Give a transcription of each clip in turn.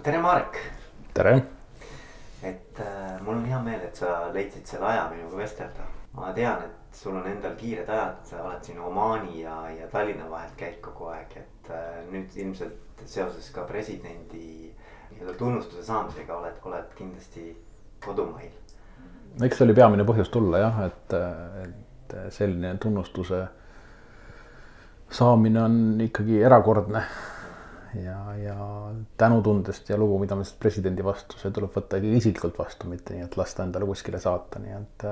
no tere, Marek. tere. et äh, mul on hea meel, et sa leidsid selle aja minuga vestelda. ma tean, et sul on endal kiired ajad, sa oled siin Omaani ja, ja Tallinna vahelt käid kogu aeg, et äh, nüüd ilmselt seoses ka presidendi nii-öelda tunnustuse saamisega oled, oled kindlasti kodumail. eks see oli peamine põhjus tulla jah, et, et selline tunnustuse saamine on ikkagi erakordne ja, ja tänutundest ja lugupidamisest presidendi vastu, see tuleb võtta isiklikult vastu, mitte nii, et lasta endale kuskile saata, nii et.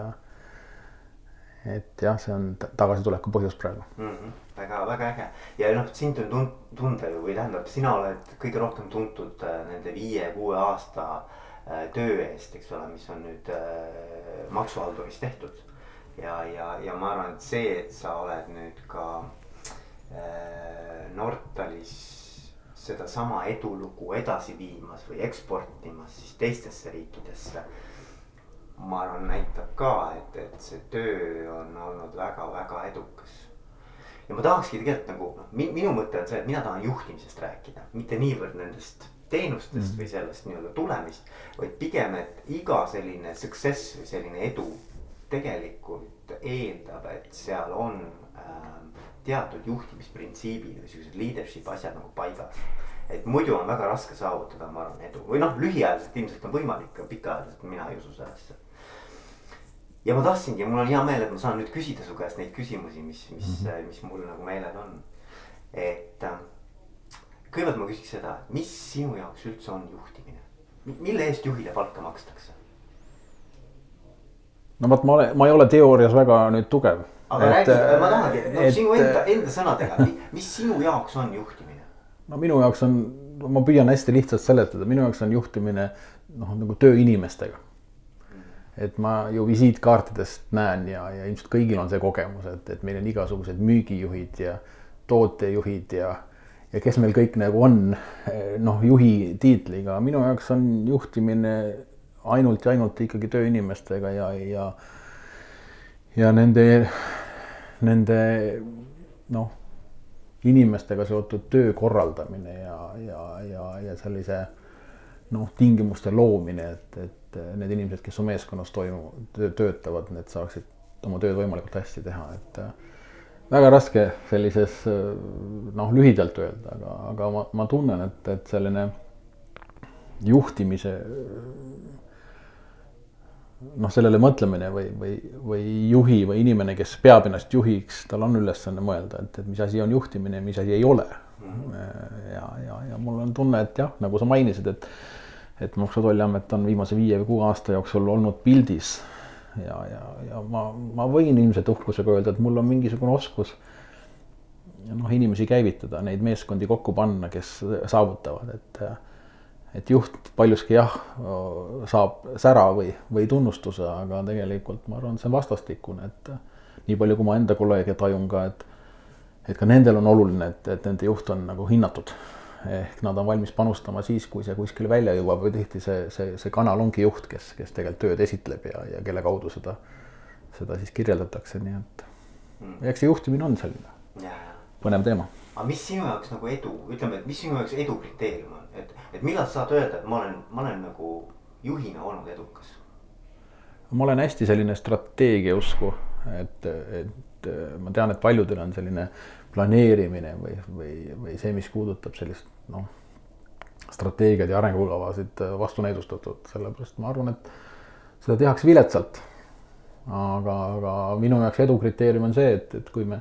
et jah, see on tagasituleku põhjus praegu mm. -hmm. väga, väga äge ja noh, sind on tund-, tunda ju või tähendab, sina oled kõige rohkem tuntud äh, nende viie-kuue aasta äh, töö eest, eks ole, mis on nüüd äh, maksuhalduris tehtud. ja, ja, ja ma arvan, et see, et sa oled nüüd ka äh, Nortalis sedasama edulugu edasi viimas või eksportimas siis teistesse riikidesse. ma arvan, näitab ka, et, et see töö on olnud väga-väga edukas. ja ma tahakski tegelikult nagu noh, minu mõte on see, et mina tahan juhtimisest rääkida, mitte niivõrd nendest teenustest mm. või sellest nii-öelda tulemist. vaid pigem, et iga selline success või selline edu tegelikult eeldab, et seal on äh, teatud juhtimisprintsiibid või siuksed leadership asjad nagu paigas. et muidu on väga raske saavutada, ma arvan, edu või noh, lühiajaliselt ilmselt on võimalik, aga pikaajaliselt mina ei usu sellesse. ja ma tahtsingi, mul on hea meel, et ma saan nüüd küsida su käest neid küsimusi, mis, mis mm, -hmm. mis mul nagu meelel on. et äh, kõigepealt ma küsiks seda, mis sinu jaoks üldse on juhtimine, mille eest juhile palka makstakse? No vot, ma olen, ma ei ole teoorias väga nüüd tugev aga et, räägi, ma tahangi, no et, sinu enda, enda sõnadega, mis sinu jaoks on juhtimine? no minu jaoks on, ma püüan hästi lihtsalt seletada, minu jaoks on juhtimine noh, nagu töö inimestega. et ma ju visiitkaartidest näen ja, ja ilmselt kõigil on see kogemus, et, et meil on igasugused müügijuhid ja tootejuhid ja, ja kes meil kõik nagu on noh, juhi tiitliga, minu jaoks on juhtimine ainult ja ainult ikkagi töö inimestega ja, ja ja nende, nende noh, inimestega seotud töö korraldamine ja, ja, ja, ja sellise noh, tingimuste loomine, et, et need inimesed, kes su meeskonnas toimu-, töötavad, need saaksid oma tööd võimalikult hästi teha, et väga raske sellises noh, lühidalt öelda, aga, aga ma, ma tunnen, et, et selline juhtimise noh, sellele mõtlemine või, või, või juhi või inimene, kes peab ennast juhiks, tal on ülesanne mõelda, et, et mis asi on juhtimine ja mis asi ei ole. ja, ja, ja mul on tunne, et jah, nagu sa mainisid, et, et Maksu- ja Tolliamet on viimase viie või kuue aasta jooksul olnud pildis. ja, ja, ja ma, ma võin ilmselt uhkusega öelda, et mul on mingisugune oskus noh, inimesi käivitada, neid meeskondi kokku panna, kes saavutavad, et et juht paljuski jah, saab sära või, või tunnustuse, aga tegelikult ma arvan, see on vastastikune, et nii palju, kui ma enda kolleege tajun ka, et et ka nendel on oluline, et, et nende juht on nagu hinnatud. ehk nad on valmis panustama siis, kui see kuskile välja jõuab või tihti see, see, see kanal ongi juht, kes, kes tegelikult tööd esitleb ja, ja kelle kaudu seda, seda siis kirjeldatakse, nii et mm. eks see juhtimine on selline põnev teema. Aga mis sinu jaoks nagu edu, ütleme, et mis sinu jaoks edu kriteerium on? et, et millal sa saad öelda, et ma olen, ma olen nagu juhina olnud edukas? ma olen hästi selline strateegia usku, et, et ma tean, et paljudel on selline planeerimine või, või, või see, mis puudutab sellist noh, strateegiaid ja arengukavasid vastunäidustatud, sellepärast ma arvan, et seda tehakse viletsalt. aga, aga minu jaoks edu kriteerium on see, et, et kui me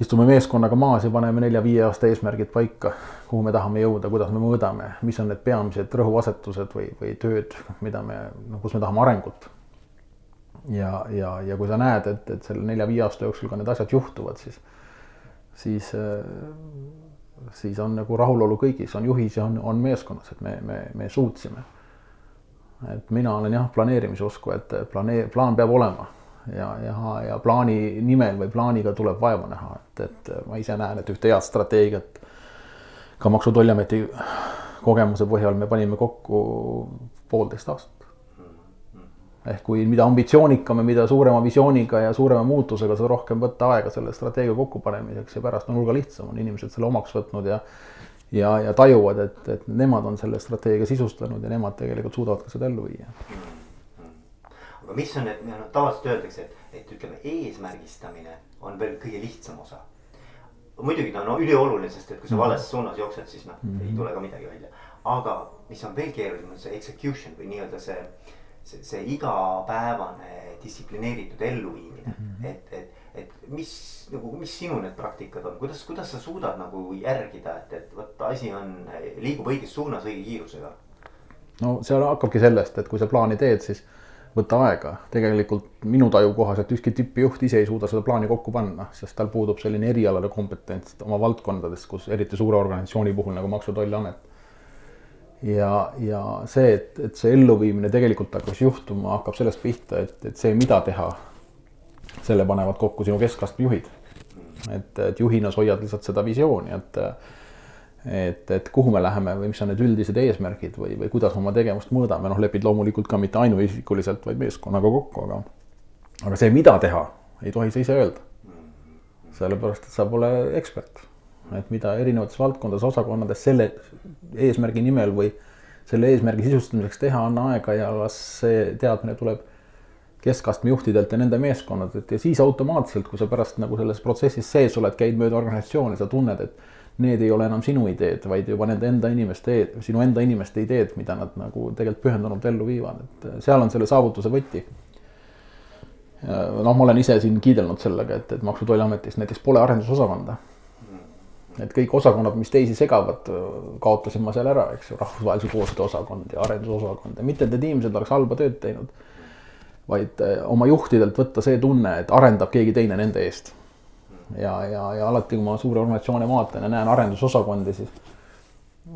istume meeskonnaga maas ja paneme nelja-viie aasta eesmärgid paika, kuhu me tahame jõuda, kuidas me mõõdame, mis on need peamised rõhuasetused või, või tööd, mida me, no kus me tahame arengut. ja, ja, ja kui sa näed, et, et selle nelja-viie aasta jooksul ka need asjad juhtuvad, siis, siis, siis on nagu rahulolu kõigis, on juhis ja on, on meeskonnas, et me, me, me suutsime. et mina olen jah, planeerimise usku, et planee-, plaan peab olema ja, ja, ja plaani nimel või plaaniga tuleb vaeva näha, et, et ma ise näen, et ühte head strateegiat ka Maksu- ja Tolliameti kogemuse põhjal me panime kokku poolteist aastat. ehk kui mida ambitsioonikam ja mida suurema visiooniga ja suurema muutusega, seda rohkem võtta aega selle strateegia kokkupanemiseks ja pärast on hulga lihtsam, on inimesed selle omaks võtnud ja ja, ja tajuvad, et, et nemad on selle strateegia sisustanud ja nemad tegelikult suudavad ka seda ellu viia aga mis on need, tavaliselt öeldakse, et, et ütleme, eesmärgistamine on veel kõige lihtsam osa. muidugi ta on no, ülioluline, sest et kui sa mhm. vales suunas jooksed, siis noh mm -hmm. ei tule ka midagi välja. aga mis on veel keerulisem, on see execution või nii-öelda see, see, see igapäevane distsiplineeritud elluviimine mm. -hmm. et, et, et mis nagu, mis sinu need praktikad on, kuidas, kuidas sa suudad nagu järgida, et, et vot asi on, liigub õiges suunas õige kiirusega? no seal hakkabki sellest, et kui sa plaani teed, siis võtta aega. tegelikult minu taju kohaselt ükski tippjuht ise ei suuda seda plaani kokku panna, sest tal puudub selline erialane kompetents oma valdkondades, kus eriti suure organisatsiooni puhul nagu Maksu- ja Tolliamet. ja, ja see, et, et see elluviimine tegelikult hakkas juhtuma, hakkab sellest pihta, et, et see, mida teha, selle panevad kokku sinu keskastme juhid. et, et juhina sa hoiad lihtsalt seda visiooni, et et, et kuhu me läheme või mis on need üldised eesmärgid või, või kuidas oma tegevust mõõdame, noh, lepid loomulikult ka mitte ainuisikuliselt, vaid meeskonnaga kokku, aga aga see, mida teha, ei tohi sa ise öelda. sellepärast, et sa pole ekspert. et mida erinevates valdkondades, osakonnades selle eesmärgi nimel või selle eesmärgi sisustamiseks teha, anna aega ja las see teadmine tuleb keskastme juhtidelt ja nende meeskonnadelt ja siis automaatselt, kui sa pärast nagu selles protsessis sees oled, käid mööda organisatsiooni, sa tunned, et need ei ole enam sinu ideed, vaid juba nende enda inimeste, sinu enda inimeste ideed, mida nad nagu tegelikult pühendunult ellu viivad, et seal on selle saavutuse võti. noh, ma olen ise siin kiidelnud sellega, et, et Maksu- ja Tolliametis näiteks pole arendusosakonda. et kõik osakonnad, mis teisi segavad, kaotasin ma seal ära, eks ju, rahvusvahelise koostöö osakond ja arendusosakond ja mitte, et need inimesed oleks halba tööd teinud. vaid eh, oma juhtidelt võtta see tunne, et arendab keegi teine nende eest ja, ja, ja alati, kui ma suuri organisatsioone vaatan ja näen arendusosakondi, siis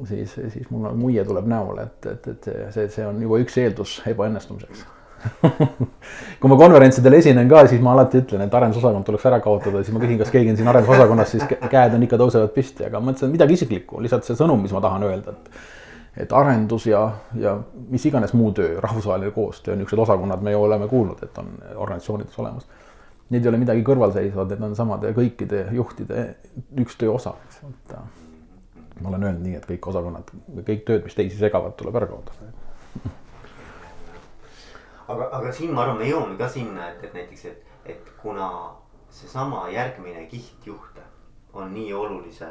siis, siis mul nagu muie tuleb näole, et, et, et see, see on juba üks eeldus ebaõnnestumiseks kui ma konverentsidel esinen ka, siis ma alati ütlen, et arendusosakond tuleks ära kaotada, siis ma küsin, kas keegi on siin arendusosakonnas, siis käed on ikka tõusevad püsti, aga ma mõtlesin midagi isiklikku, lihtsalt see sõnum, mis ma tahan öelda, et et arendus ja, ja mis iganes muu töö, rahvusvaheline koostöö, niisugused osakonnad me ju oleme kuulnud, et on organisatsioonides olemas need ei ole midagi kõrvalseisvad, need on samade kõikide juhtide üks töö osa, eks, et äh, ma olen öelnud nii, et kõik osakonnad, kõik tööd, mis teisi segavad, tuleb ära kaotada. aga, aga siin ma arvan, me jõuame ka sinna, et, et näiteks, et, et kuna seesama järgmine kiht juhte on nii olulise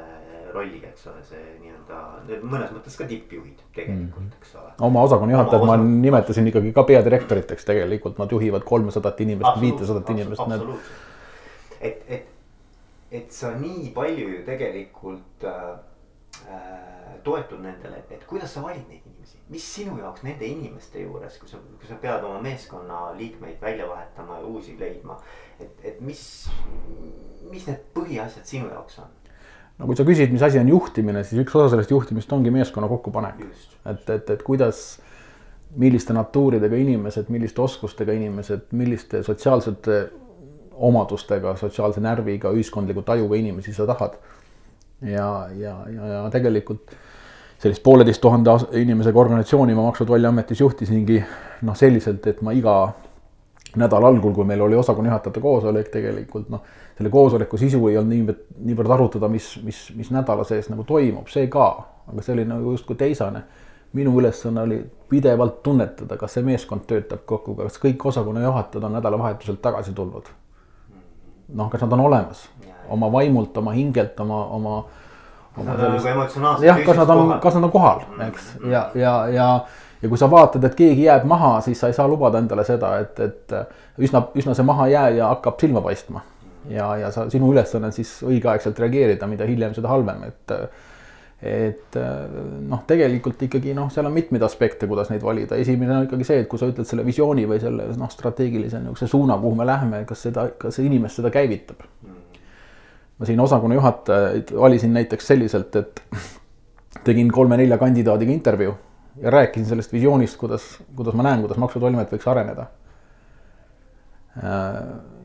rolliga, eks ole, see nii-öelda mõnes mõttes ka tippjuhid tegelikult, mhm. eks ole. oma osakonna juhatajad ma nimetasin ikkagi ka peadirektoriteks tegelikult, nad juhivad kolmesadat inimest, viitesadat inimest. absoluutselt, et, et, et sa nii palju ju tegelikult äh, äh, toetud nendele, et kuidas sa valid neid mis sinu jaoks nende inimeste juures, kui sa, kui sa pead oma meeskonna liikmeid välja vahetama ja uusi leidma. et, et mis, mis need põhiasjad sinu jaoks on? no kui sa küsid, mis asi on juhtimine, siis üks osa sellest juhtimist ongi meeskonna kokkupanek. et, et, et kuidas, milliste natuuridega inimesed, milliste oskustega inimesed, milliste sotsiaalsete omadustega, sotsiaalse närviga, ühiskondliku tajuga inimesi sa tahad. ja, ja, ja, ja tegelikult sellist pooleteist tuhande inimesega organisatsiooni ma Maksu- ja Tolliametis juhtisingi noh, selliselt, et ma iga nädala algul, kui meil oli osakonna juhatajate koosolek, tegelikult noh, selle koosoleku sisu ei olnud niivõrd, niivõrd arutada, mis, mis, mis nädala sees nagu toimub, see ka, aga see oli nagu justkui teisene. minu ülesanne oli pidevalt tunnetada, kas see meeskond töötab kokku, kas kõik osakonna juhatajad on nädalavahetuselt tagasi tulnud. noh, kas nad on olemas oma vaimult, oma hingelt, oma, oma nagu jah, kas nad on, kas nad on kohal, eks, ja, ja, ja, ja kui sa vaatad, et keegi jääb maha, siis sa ei saa lubada endale seda, et, et üsna, üsna see mahajääja hakkab silma paistma. ja, ja sa, sinu ülesanne on siis õigeaegselt reageerida, mida hiljem, seda halvem, et et noh, tegelikult ikkagi noh, seal on mitmeid aspekte, kuidas neid valida, esimene on ikkagi see, et kui sa ütled selle visiooni või selle noh, strateegilise niisuguse suuna, kuhu me läheme, kas seda, kas see inimest seda käivitab. Mm ma siin osakonna juhatajaid valisin näiteks selliselt, et tegin kolme-nelja kandidaadiga intervjuu ja rääkisin sellest visioonist, kuidas, kuidas ma näen, kuidas Maksu- ja Tolliamet võiks areneda.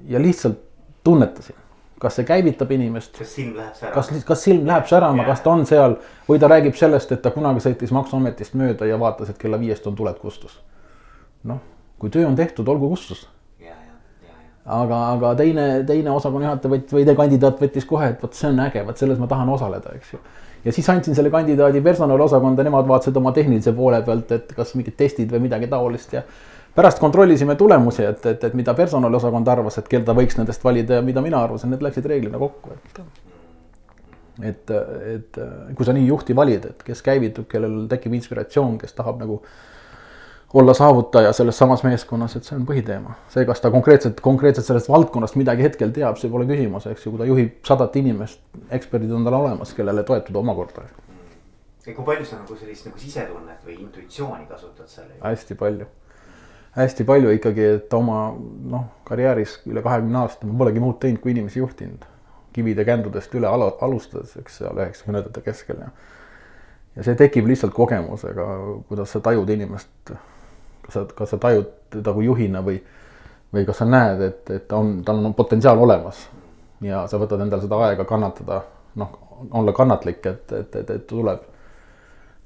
ja lihtsalt tunnetasin, kas see käivitab inimest. kas silm läheb särama? kas, kas silm läheb särama, kas ta on seal või ta räägib sellest, et ta kunagi sõitis Maksuametist mööda ja vaatas, et kella viiest on tuled kustus. noh, kui töö on tehtud, olgu kustus aga, aga teine, teine osakonna juhataja võt- või kandidaat võttis kohe, et vot see on äge, vot selles ma tahan osaleda, eks ju. ja siis andsin selle kandidaadi personaliosakonda, nemad vaatasid oma tehnilise poole pealt, et kas mingid testid või midagi taolist ja pärast kontrollisime tulemusi, et, et, et mida personaliosakond arvas, et keda võiks nendest valida ja mida mina arvasin, need läksid reeglina kokku, et. et, et kui sa nii juhti valid, et kes käivitub, kellel tekib inspiratsioon, kes tahab nagu olla saavutaja selles samas meeskonnas, et see on põhiteema. see, kas ta konkreetselt, konkreetselt sellest valdkonnast midagi hetkel teab, see pole küsimus, eks ju, kui ta juhib sadat inimest, eksperdid on tal olemas, kellele toetuda omakorda. ja kui palju sa nagu sellist nagu sisetunnet või intuitsiooni kasutad selle? hästi palju hästi palju ikkagi, et oma noh, karjääris üle kahekümne aasta ma polegi muud teinud, kui inimesi juhtinud. kivide kändudest üle ala, alustades, eks seal üheksakümnendate keskel ja. ja see tekib lihtsalt kogemusega, kuidas sa tajud inimest. Kas sa, kas sa tajud teda kui juhina või, või kas sa näed, et, et on, tal on potentsiaal olemas. ja sa võtad endale seda aega kannatada, noh, olla kannatlik, et, et, et, et tuleb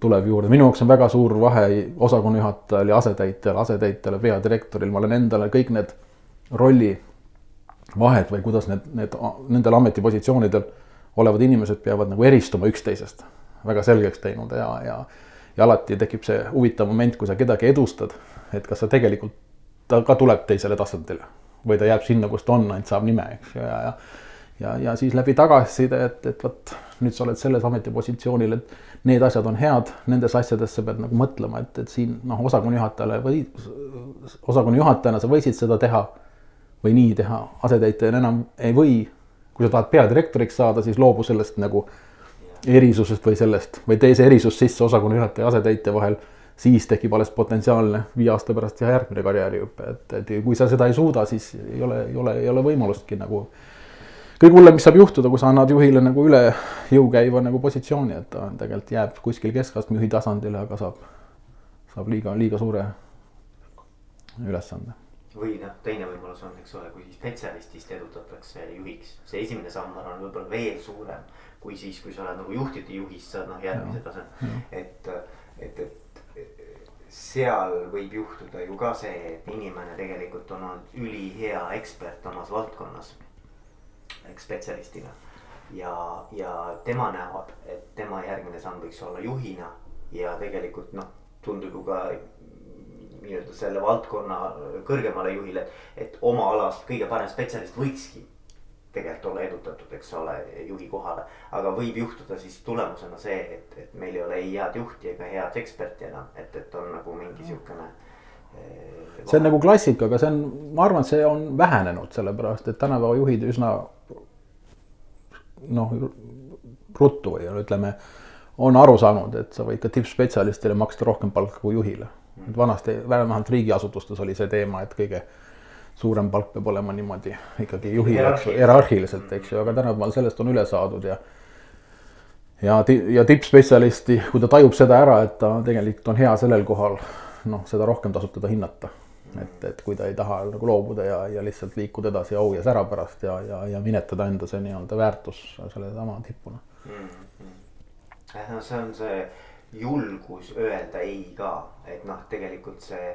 tuleb juurde, minu jaoks on väga suur vahe osakonna juhatajal ja asetäitjal, asetäitjal ja peadirektoril, ma olen endale kõik need rolli vahed või kuidas need, need, nendel ametipositsioonidel olevad inimesed peavad nagu eristuma üksteisest väga selgeks teinud ja, ja, ja alati tekib see huvitav moment, kui sa kedagi edustad, et kas sa tegelikult, ta ka tuleb teisele tasandile või ta jääb sinna, kus ta on, ainult saab nime, eks ju, ja, ja ja, ja siis läbi tagasiside, et, et vot nüüd sa oled selles ametipositsioonil, et need asjad on head, nendes asjades sa pead nagu mõtlema, et, et siin noh, osakonna juhatajale või osakonna juhatajana sa võisid seda teha või nii teha, asetäitjana enam ei või. kui sa tahad peadirektoriks saada, siis loobu sellest nagu erisusest või sellest või tee see erisus sisse osakonna juhataja ja asetäitja vahel, siis tekib alles potentsiaalne viie aasta pärast teha järgmine karjäärihüpe, et, et kui sa seda ei suuda, siis ei ole, ei ole, ei ole võimalustki nagu kõige hullem, mis saab juhtuda, kui sa annad juhile nagu üle jõu käiva nagu positsiooni, et ta tegelikult jääb kuskil keskastme juhi tasandile, aga saab, saab liiga, liiga suure ülesande. Või noh, teine võimalus on, eks ole, kui spetsialistist edutatakse juhiks, see esimene samm, ma arvan, võib-olla veel suurem kui siis, kui sa oled nagu juhtide juhist, saad noh, järgmise taseme, et, et, et seal võib juhtuda ju ka see, et inimene tegelikult on olnud ülihea ekspert omas valdkonnas spetsialistina. ja, ja tema näeb, et tema järgmine samm võiks olla juhina ja tegelikult noh, tundub ju ka nii-öelda selle valdkonna kõrgemale juhile, et oma alast kõige parem spetsialist võikski tegelikult olla edutatud, eks ole, juhi kohale. aga võib juhtuda siis tulemusena see, et, et meil ei ole ei head juhti ega head eksperti enam, et, et on nagu mingi siukene eh, see on nagu klassika, aga see on, ma arvan, et see on vähenenud, sellepärast et tänapäeva juhid üsna noh, ruttu või ütleme, on aru saanud, et sa võid ka tippspetsialistile maksta rohkem palka kui juhile. Vanasti vähemalt riigiasutustes oli see teema, et kõige suurem palk peab olema niimoodi ikkagi juhi jaoks hierarhiliselt, eks ju, aga tänapäeval sellest on üle saadud ja ja, ja tippspetsialisti, kui ta tajub seda ära, et ta tegelikult on hea sellel kohal, noh, seda rohkem tasub teda hinnata et, et kui ta ei taha nagu loobuda ja, ja lihtsalt liikuda edasi au ja sära pärast ja, ja, ja minetada enda see nii-öelda väärtus sellesama tipuna mm. -hmm. no see on see julgus öelda ei ka, et noh, tegelikult see,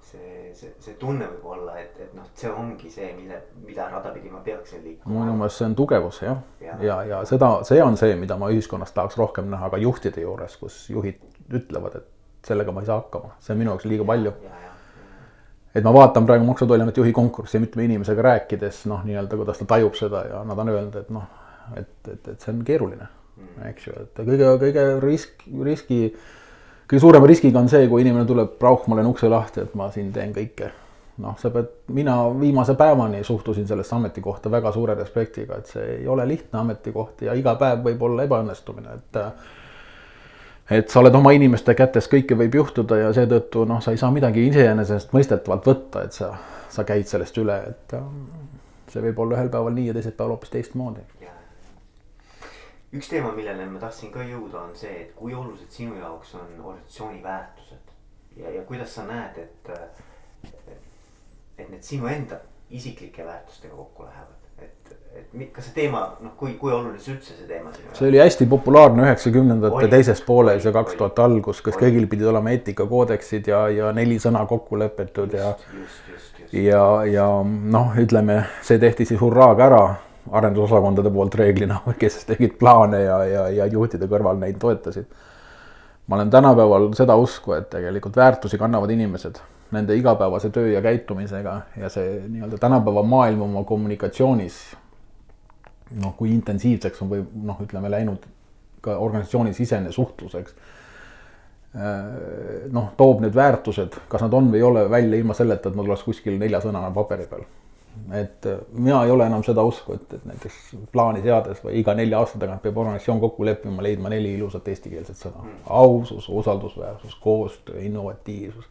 see, see, see tunne võib olla, et, et noh, see ongi see, mille, mida rada pidi ma peaksin liikuma. minu meelest see on tugevus jah, ja, ja, ja seda, see on see, mida ma ühiskonnas tahaks rohkem näha ka juhtide juures, kus juhid ütlevad, et sellega ma ei saa hakkama, see on minu jaoks liiga palju. et ma vaatan praegu Maksu- ja Tolliameti juhi konkurssi mitme inimesega rääkides noh, nii-öelda kuidas ta tajub seda ja nad on öelnud, et noh, et, et, et see on keeruline, eks ju, et kõige, kõige risk, riski, kõige suurema riskiga on see, kui inimene tuleb, rauh, ma olen ukse lahti, et ma siin teen kõike. noh, sa pead, mina viimase päevani suhtusin sellesse ametikohta väga suure respektiga, et see ei ole lihtne ametikoht ja iga päev võib olla ebaõnnestumine, et et sa oled oma inimeste kätes, kõike võib juhtuda ja seetõttu noh, sa ei saa midagi iseenesestmõistetavalt võtta, et sa, sa käid sellest üle, et see võib olla ühel päeval nii ja teisel päeval hoopis teistmoodi. Üks teema, millele ma tahtsin ka jõuda, on see, et kui olulised sinu jaoks on organisatsiooni väärtused ja, ja kuidas sa näed, et, et need sinu enda isiklike väärtustega kokku lähevad et kas see teema, noh, kui, kui oluline see üldse see teema sinu jaoks? see oli hästi populaarne üheksakümnendate teises pooles ja kaks tuhat algus, kas kõigil pidid olema eetikakoodeksid ja, ja neli sõna kokku lepitud ja. ja, ja noh, ütleme, see tehti siis hurraaga ära arendusosakondade poolt reeglina, kes tegid plaane ja, ja, ja juhtide kõrval neid toetasid. ma olen tänapäeval seda usku, et tegelikult väärtusi kannavad inimesed nende igapäevase töö ja käitumisega ja see nii-öelda tänapäeva maailm oma kommunikatsioonis. noh, kui intensiivseks on või noh, ütleme läinud ka organisatsiooni sisene suhtluseks Äh, noh, toob need väärtused, kas nad on või ei ole välja ilma selleta, et nad oleks kuskil nelja sõnana paberi peal. Et äh, mina ei ole enam seda usku, et, et näiteks plaani seades või iga nelja aasta tagant peab organisatsioon kokku leppima, leidma neli ilusat eestikeelset sõna. Mm. ausus, usaldusväärsus, koostöö, innovatiivsus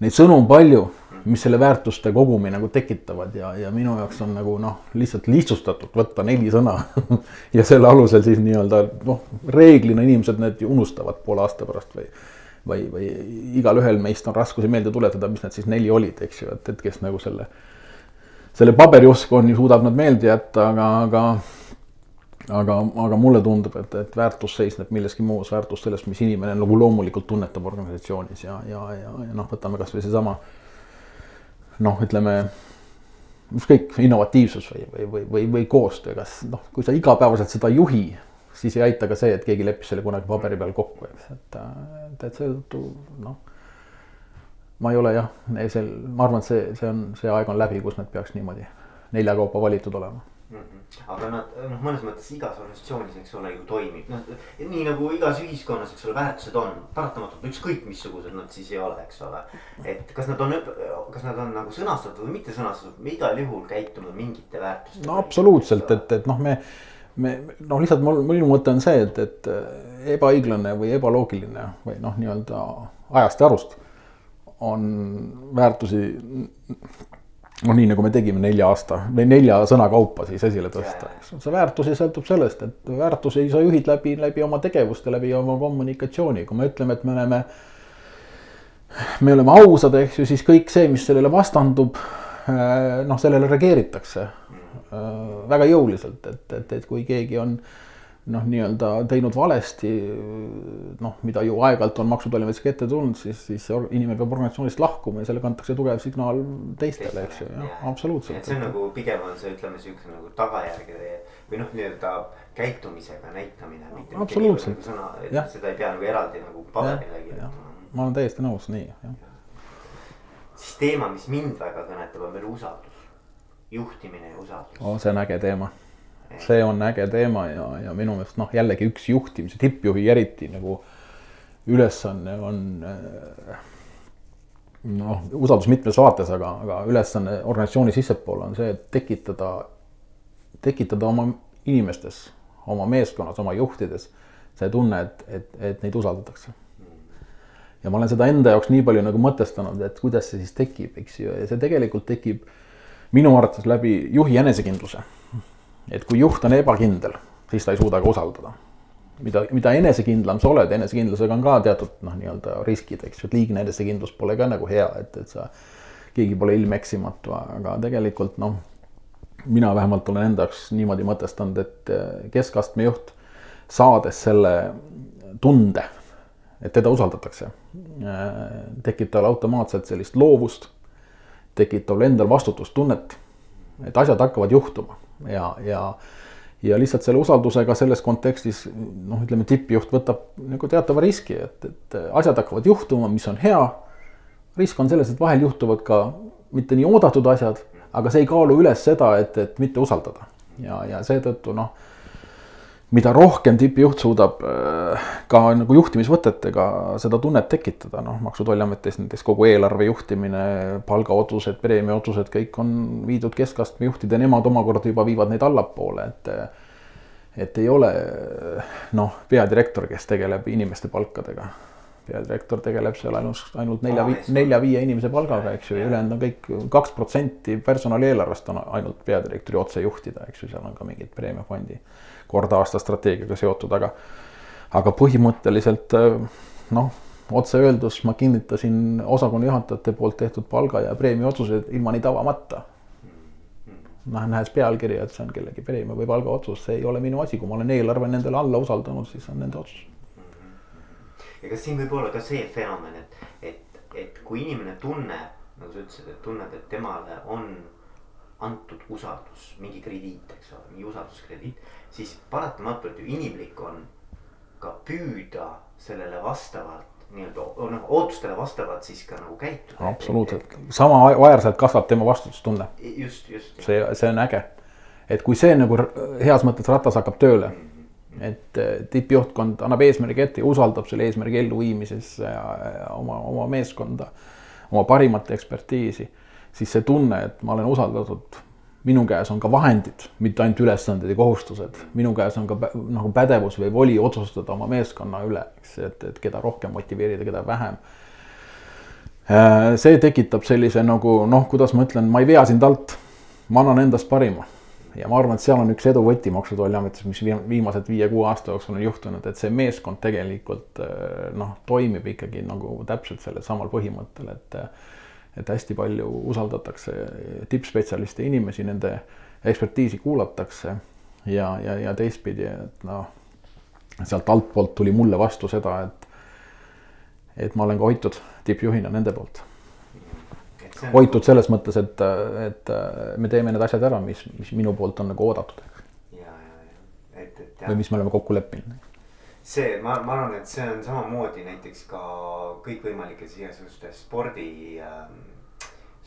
neid sõnu on palju, mis selle väärtuste kogumi nagu tekitavad ja, ja minu jaoks on nagu noh, lihtsalt lihtsustatud võtta neli sõna ja selle alusel siis nii-öelda noh, reeglina inimesed need unustavad poole aasta pärast või või, või igalühel meist on raskusi meelde tuletada, mis need siis neli olid, eks ju, et, et kes nagu selle, selle paberiusku on ju, suudab nad meelde jätta, aga, aga aga, aga mulle tundub, et, et väärtus seisneb milleski muus, väärtus sellest, mis inimene nagu loomulikult tunnetab organisatsioonis ja, ja, ja, ja noh, võtame kasvõi seesama noh, ütleme ükskõik innovatiivsus või, või, või, või, või koostöö, kas noh, kui sa igapäevaselt seda ei juhi, siis ei aita ka see, et keegi leppis selle kunagi paberi peal kokku, eks, et, et seetõttu noh. Ma ei ole jah, see, ma arvan, et see, see on, see aeg on läbi, kus need peaks niimoodi nelja kaupa valitud olema mm. -hmm. aga nad noh, mõnes mõttes igas organisatsioonis, eks ole, ju toimib, noh nii nagu igas ühiskonnas, eks ole, väärtused on paratamatult ükskõik missugused nad siis ei ole, eks ole. et kas nad on, kas nad on nagu sõnastatud või mitte sõnastatud, me igal juhul käitume mingite väärtuste. no absoluutselt, et, et noh, me me noh, lihtsalt mul, minu mõte on see, et, et ebaõiglane või ebaloogiline või noh, nii-öelda ajast ja arust on väärtusi no nii nagu me tegime nelja aasta või nelja sõna kaupa siis esile tõsta, eks see väärtusi sõltub sellest, et väärtusi sa juhid läbi, läbi oma tegevuste, läbi oma kommunikatsiooni, kui me ütleme, et me oleme. me oleme ausad, eks ju, siis kõik see, mis sellele vastandub, eh, noh, sellele reageeritakse eh, väga jõuliselt, et, et, et kui keegi on noh, nii-öelda teinud valesti, noh, mida ju aeg-ajalt on Maksu- ja Tolliametisse ette tulnud, siis, siis inimene peab organisatsioonist lahkuma ja sellega antakse tugev signaal teistele, eks ju, jah, absoluutselt. et see on nagu pigem on see, ütleme siukse nagu tagajärgede või noh, nii-öelda käitumisega näitamine. absoluutselt. Nagu seda ei pea nagu eraldi nagu paberile kirjutama. ma olen täiesti nõus, nii, jah. siis teema, mis mind väga kõnetab, on veel usaldus, juhtimine ja usaldus oh,. see on äge teema see on äge teema ja, ja minu meelest noh, jällegi üks juhtimise, tippjuhi eriti nagu ülesanne on eh, noh, usaldus mitmes vaates, aga, aga ülesanne organisatsiooni sissepoole on see, et tekitada, tekitada oma inimestes, oma meeskonnas, oma juhtides see tunne, et, et, et neid usaldatakse. ja ma olen seda enda jaoks nii palju nagu mõtestanud, et kuidas see siis tekib, eks ju, ja see tegelikult tekib minu arvates läbi juhi enesekindluse et kui juht on ebakindel, siis ta ei suuda ka usaldada. mida, mida enesekindlam sa oled, enesekindlusega on ka teatud noh, nii-öelda riskid, eks ju, et liigne enesekindlus pole ka nagu hea, et, et sa, keegi pole ilmeksimatu, aga tegelikult noh, mina vähemalt olen enda jaoks niimoodi mõtestanud, et eh, keskastme juht, saades selle tunde, et teda usaldatakse, eh, tekib tal automaatselt sellist loovust, tekib tal endal vastutustunnet, et asjad hakkavad juhtuma ja, ja ja lihtsalt selle usaldusega selles kontekstis noh, ütleme tippjuht võtab nagu teatava riski, et, et asjad hakkavad juhtuma, mis on hea. risk on selles, et vahel juhtuvad ka mitte nii oodatud asjad, aga see ei kaalu üles seda, et, et mitte usaldada ja, ja seetõttu noh mida rohkem tippjuht suudab äh, ka nagu juhtimisvõtetega seda tunnet tekitada, noh, Maksu- ja Tolliametis näiteks kogu eelarve juhtimine, palgaotsused, preemiaotsused, kõik on viidud keskastme juhtida ja nemad omakorda juba viivad neid allapoole, et et ei ole noh, peadirektor, kes tegeleb inimeste palkadega. peadirektor tegeleb seal ainult, ainult nelja, nelja-viie inimese palgaga, eks ju, ja ülejäänud on kõik kaks protsenti personali eelarvest on ainult peadirektori otse juhtida, eks ju, seal on ka mingid preemiafondi kord aasta strateegiaga seotud, aga, aga põhimõtteliselt noh, otse öeldus ma kinnitasin osakonna juhatajate poolt tehtud palga ja preemia otsused ilma neid avamata. noh, nähes pealkirja, et see on kellegi preemia või palgaotsus, see ei ole minu asi, kui ma olen eelarve nendele alla usaldanud, siis on nende otsus. ja kas siin võib olla ka see fenomen, et, et, et kui inimene tunneb, nagu sa ütlesid, et tunneb, et temale on antud usaldus, mingi krediit, eks ole, mingi usalduskrediit, siis paratamatult ju inimlik on ka püüda sellele vastavalt nii-öelda noh, ootustele vastavalt siis ka nagu käituda. absoluutselt, sama aeglaselt kasvab tema vastutustunne. just, just. see, see on äge. et kui see nagu heas mõttes ratas hakkab tööle mm, -hmm. et eh, tippjuhtkond annab eesmärgi ette ja usaldab selle eesmärgi elluviimises oma, oma meeskonda, oma parimat ekspertiisi, siis see tunne, et ma olen usaldatud minu käes on ka vahendid, mitte ainult ülesanded ja kohustused, minu käes on ka nagu pädevus või voli otsustada oma meeskonna üle, eks, et, et keda rohkem motiveerida, keda vähem. Äh, see tekitab sellise nagu noh, kuidas ma ütlen, ma ei vea sind alt, ma annan endast parima. Ja ma arvan, et seal on üks edu võti Maksu- ja Tolliametis, mis viimased viie-kuue aasta jooksul on juhtunud, et see meeskond tegelikult äh, noh, toimib ikkagi nagu täpselt sellel samal põhimõttel, et et hästi palju usaldatakse tippspetsialiste, inimesi, nende ekspertiisi kuulatakse ja, ja, ja teistpidi, et noh, sealt altpoolt tuli mulle vastu seda, et, et ma olen ka hoitud tippjuhina nende poolt. hoitud selles mõttes, et, et me teeme need asjad ära, mis, mis minu poolt on nagu oodatud. või mis me oleme kokku leppinud see, ma, ma arvan, et see on samamoodi näiteks ka kõikvõimalikes igasugustes spordi ähm,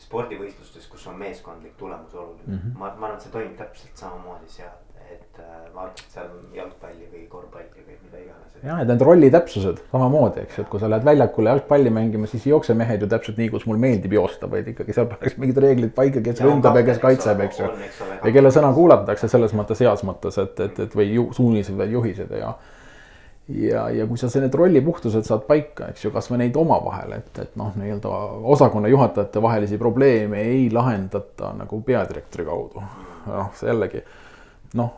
spordivõistlustes, kus on meeskondlik tulemus oluline mm. -hmm. ma, ma arvan, et see toimib täpselt samamoodi seal, et äh, vaatad seal jalgpalli või korvpalli või mida iganes. jah, et need rollitäpsused samamoodi, eks ju, et kui sa lähed väljakule jalgpalli mängima, siis ei jookse mehed ju täpselt nii, kus mul meeldib joosta, vaid ikkagi seal pannakse mingid reeglid paika, kes ründab ja kes kaitseb, eks ju. ja kelle sõna kuulatakse selles mõttes heas mõttes, et, et, et või ju, suunised või juhised ja ja, ja kui sa need rollipuhtused saad paika, eks ju, kasvõi neid omavahel, et, et noh, nii-öelda osakonna juhatajate vahelisi probleeme ei lahendata nagu peadirektori kaudu. noh, see jällegi noh,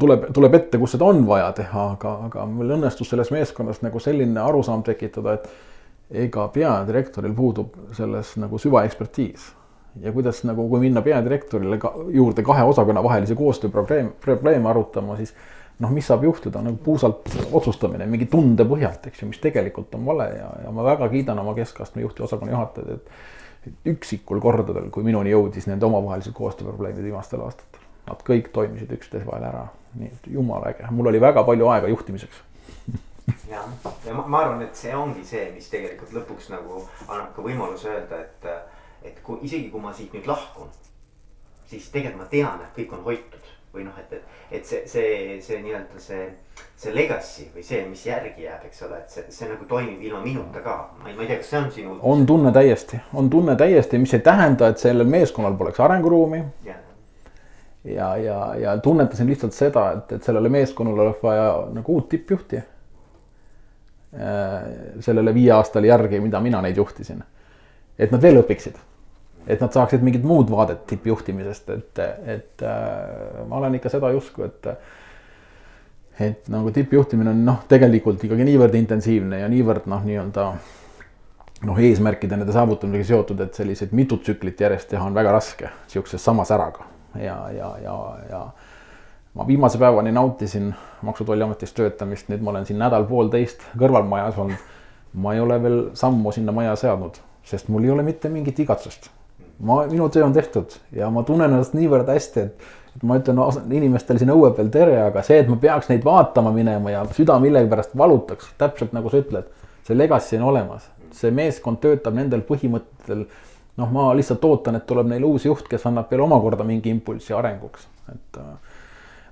tuleb, tuleb ette, kus seda on vaja teha, aga, aga mul õnnestus selles meeskonnas nagu selline arusaam tekitada, et ega peadirektoril puudub selles nagu süvaekspertiis ja kuidas nagu, kui minna peadirektorile ka, juurde kahe osakonna vahelise koostöö probleem, probleeme arutama, siis noh, mis saab juhtuda nagu puusalt otsustamine mingi tunde põhjalt, eks ju, mis tegelikult on vale ja, ja ma väga kiidan oma keskastme juhti, osakonna juhatajaid, et. et üksikul kordadel, kui minuni jõudis nende omavahelised koostööprobleemid viimastel aastatel, nad kõik toimisid üksteise vahel ära, nii et jumala äge, mul oli väga palju aega juhtimiseks. Ja, ja ma, ma arvan, et see ongi see, mis tegelikult lõpuks nagu annab ka võimaluse öelda, et, et kui isegi kui ma siit nüüd lahkun, siis tegelikult ma tean, et kõik on hoitud või noh, et, et, et see, see, see nii-öelda see, see legacy või see, mis järgi jääb, eks ole, et see, see nagu toimib ilma minuta ka. ma ei, ma ei tea, kas see on sinu. on tunne täiesti, on tunne täiesti, mis ei tähenda, et sellel meeskonnal poleks arenguruumi. ja, ja, ja, ja tunnetasin lihtsalt seda, et, et sellele meeskonnale oleks vaja nagu uut tippjuhti. Äh, sellele viieaastale järgi, mida mina neid juhtisin. et nad veel õpiksid et nad saaksid mingit muud vaadet tippjuhtimisest, et, et äh, ma olen ikka seda usku, et et nagu tippjuhtimine on noh, tegelikult ikkagi niivõrd intensiivne ja niivõrd noh, nii-öelda noh, eesmärkide nende saavutamisega seotud, et selliseid mitut tsüklit järjest teha on väga raske sihukese sama säraga ja, ja, ja, ja ma viimase päevani nautisin Maksu- ja Tolliametis töötamist, nüüd ma olen siin nädal-poolteist kõrvalmajas olnud. ma ei ole veel sammu sinna maja seadnud, sest mul ei ole mitte mingit igatsust ma, minu töö on tehtud ja ma tunnen ennast niivõrd hästi, et, et ma ütlen inimestele siin õue peal tere, aga see, et ma peaks neid vaatama minema ja süda millegipärast valutaks, täpselt nagu sa ütled, see legacy on olemas, see meeskond töötab nendel põhimõtetel. noh, ma lihtsalt ootan, et tuleb neile uus juht, kes annab veel omakorda mingi impulsi arenguks, et äh,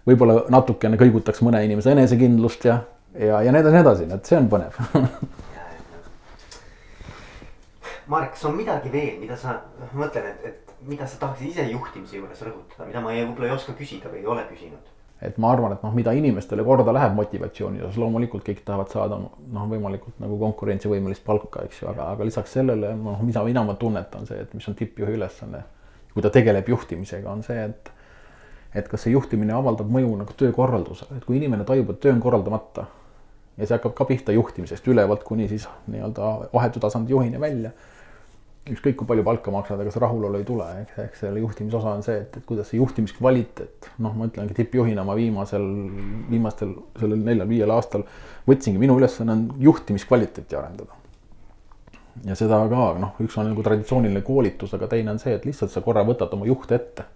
võib-olla natukene kõigutaks mõne inimese enesekindlust ja, ja, ja nii edasi, nii edasi, et see on põnev Marek, kas on midagi veel, mida sa, ma mõtlen, et, et mida sa tahaksid ise juhtimise juures rõhutada, mida ma võib-olla ei oska küsida või ei ole küsinud? et ma arvan, et noh, mida inimestele korda läheb motivatsiooni osas, loomulikult kõik tahavad saada noh, võimalikult nagu konkurentsivõimelist palka, eks ju, aga, aga lisaks sellele noh, mida mina ma tunnetan, see, et mis on tippjuhi ülesanne. kui ta tegeleb juhtimisega, on see, et, et kas see juhtimine avaldab mõju nagu töökorraldusele, et kui inimene tajub, et töö on korraldamata. ja see hakkab ka pihta juhtimisest ülevalt kuni siis nii-öelda vahetu tasandi juhini välja ükskõik kui palju palka maksad, aga see rahulolu ei tule, eks, eks selle juhtimise osa on see, et, et kuidas see juhtimiskvaliteet, noh, ma ütlengi tippjuhina ma viimasel, viimastel sellel neljal-viiel aastal võtsingi, minu ülesanne on juhtimiskvaliteeti arendada. ja seda ka noh, üks on nagu traditsiooniline koolitus, aga teine on see, et lihtsalt sa korra võtad oma juhte ette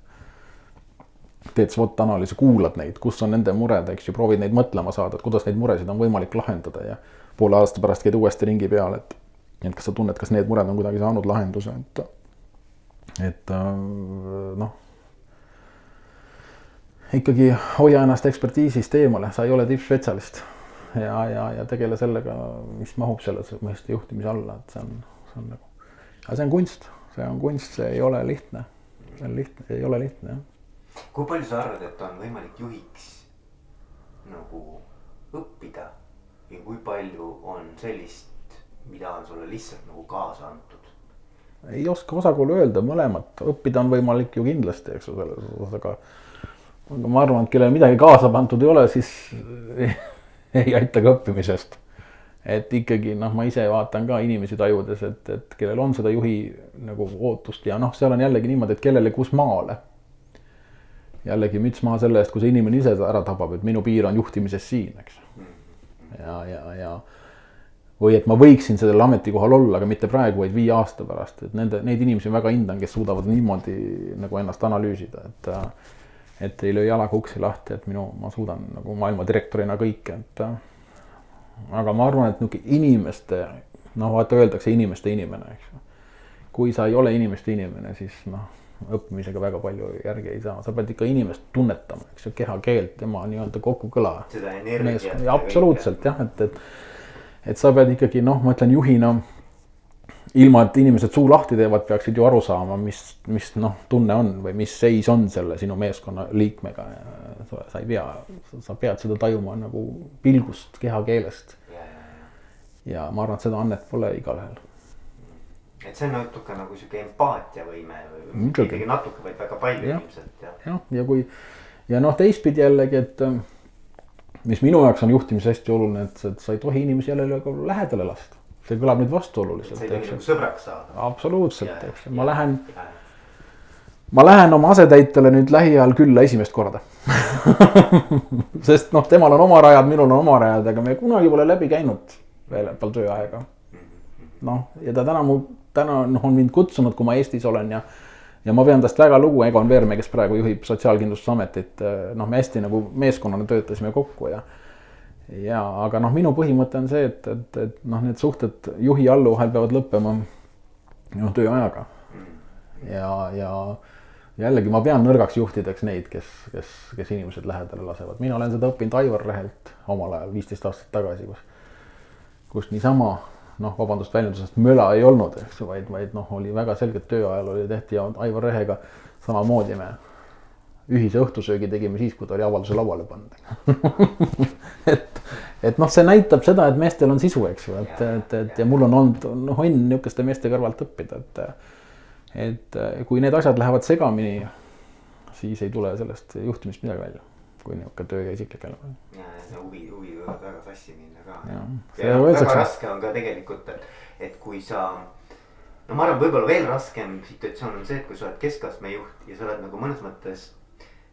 teed SWOT analüüsi, kuulad neid, kus on nende mured, eks ju, proovid neid mõtlema saada, et kuidas neid muresid on võimalik lahendada ja poole aasta pärast käid uuesti ringi peal, et, et kas sa tunned, kas need mured on kuidagi saanud lahenduse, et, et äh, noh ikkagi hoia ennast ekspertiisist eemale, sa ei ole tippspetsialist. Ja, ja, ja tegele sellega, mis mahub selles mõiste juhtimise alla, et see on, see on nagu, aga see on kunst, see on kunst, see ei ole lihtne, see on lihtne, ei ole lihtne jah. kui palju sa arvad, et on võimalik juhiks nagu õppida? Ja kui palju on sellist, mida on sulle lihtsalt nagu kaasa antud? ei oska osakaalu öelda, mõlemat, õppida on võimalik ju kindlasti, eks ju, selles osas, aga aga ma arvan, et kellel midagi kaasa pandud ei ole, siis ei, ei aita ka õppimisest. et ikkagi noh, ma ise vaatan ka inimesi tajudes, et, et kellel on seda juhi nagu ootust ja noh, seal on jällegi niimoodi, et kellele kus maale. jällegi müts maha selle eest, kui see inimene ise ära tabab, et minu piir on juhtimises siin, eks. ja, ja, ja või et ma võiksin sellel ametikohal olla, aga mitte praegu, vaid viie aasta pärast, et nende, neid inimesi ma väga hindan, kes suudavad niimoodi nagu ennast analüüsida, et et ei löö jalaga uksi lahti, et minu, ma suudan nagu maailma direktorina kõike, et äh, aga ma arvan, et niisugune inimeste, noh, vaata öeldakse inimeste inimene, eks ju. kui sa ei ole inimeste inimene, siis noh, õppimisega väga palju järgi ei saa, sa pead ikka inimest tunnetama, eks ju, kehakeelt, tema nii-öelda kokkukõla. seda energiat. absoluutselt jah, et, et, et sa pead ikkagi noh, ma ütlen juhina ilma, et inimesed suu lahti teevad, peaksid ju aru saama, mis, mis noh, tunne on või mis seis on selle sinu meeskonna liikmega. sa ei pea, sa pead seda tajuma nagu pilgust, kehakeelest. ja ma arvan, et seda annet pole igalühel. et see on natuke nagu sihuke empaatiavõime või mitte natuke, vaid väga palju ja. ilmselt ja. jah, ja kui ja noh, teistpidi jällegi, et mis minu jaoks on juhtimises hästi oluline, et, et sa ei tohi inimesi jälle lähedale lasta see kõlab nüüd vastuoluliselt. sa ei tohi nagu sõbraks saada. absoluutselt, eks ju, ma lähen, ma lähen oma asetäitjale nüüd lähiajal külla esimest korda sest noh, temal on oma rajad, minul on oma rajad, aga me kunagi pole läbi käinud väljaspool tööaega. noh, ja ta täna mu, täna noh, on mind kutsunud, kui ma Eestis olen ja ja ma pean tast väga lugu, Egon Veermäe, kes praegu juhib Sotsiaalkindlustusametit, noh, me hästi nagu meeskonnana töötasime kokku ja ja aga noh, minu põhimõte on see, et, et, et noh, need suhted juhi allu vahel peavad lõppema noh, tööajaga. ja, ja jällegi ma pean nõrgaks juhtideks neid, kes, kes, kes inimesed lähedale lasevad, mina olen seda õppinud Aivar Rehelt omal ajal, viisteist aastat tagasi, kus, kus niisama noh, vabandust väljendusest, möla ei olnud, eks ju, vaid, vaid noh, oli väga selgelt töö ajal oli tehti ja Aivar Rehega samamoodi me ühise õhtusöögi tegime siis, kui ta oli avalduse lauale pannud et, et noh, see näitab seda, et meestel on sisu, eks ju, et, et, et ja mul on olnud noh õnn niisuguste meeste kõrvalt õppida, et. et kui need asjad lähevad segamini, siis ei tule sellest juhtimist midagi välja, kui niisugune töö ja isiklik elu. ja, ja huvi, huvi võivad väga sassi minna ka. ja, väga raske on ka tegelikult, et, et kui sa no ma arvan, võib-olla veel raskem situatsioon on see, et kui sa oled keskastme juht ja sa oled nagu mõnes mõttes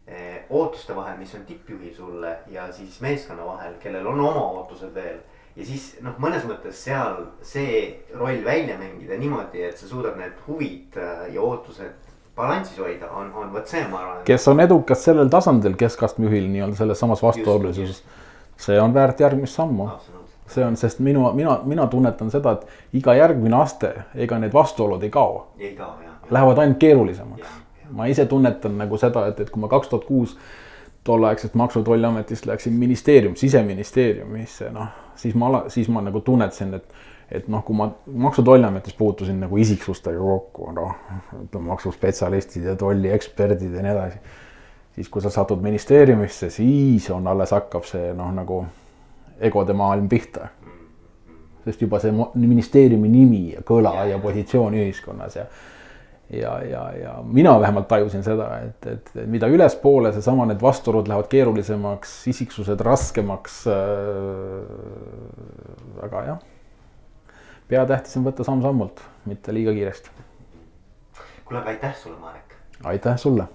Eh, ootuste vahel, mis on tippjuhil sulle ja siis meeskonna vahel, kellel on oma ootused veel. ja siis noh, mõnes mõttes seal see roll välja mängida niimoodi, et sa suudad need huvid äh, ja ootused balansis hoida, on, on vot see, ma arvan. kes on edukas sellel tasandil keskastme juhil nii-öelda selles samas vastuolulisuses, see on väärt järgmist sammu see on, sest minu, mina, mina tunnetan seda, et iga järgmine aste, ega need vastuolud ei kao. ei kao jah. Lähevad ainult keerulisemaks ma ise tunnetan nagu seda, et, et kui ma kaks tuhat kuus tolleaegselt Maksu- ja Tolliametist läksin ministeerium, siseministeeriumisse, noh, siis ma, siis ma nagu tunnetasin, et, et noh, kui ma Maksu- ja Tolliametis puutusin nagu isiksustega kokku, noh, ütleme maksuspetsialistid ja tollieksperdid ja nii edasi. Siis, kui sa satud ministeeriumisse, siis on alles hakkab see noh, nagu egode maailm pihta. sest juba see ministeeriumi nimi ja kõla ja, positsioon ühiskonnas ja ja, ja, ja mina vähemalt tajusin seda, et, et mida ülespoole seesama, need vastuolud lähevad keerulisemaks, isiksused raskemaks äh,. aga jah, peatähtis on võtta samm-sammult, mitte liiga kiiresti. kuule, aga aitäh sulle, Marek. aitäh sulle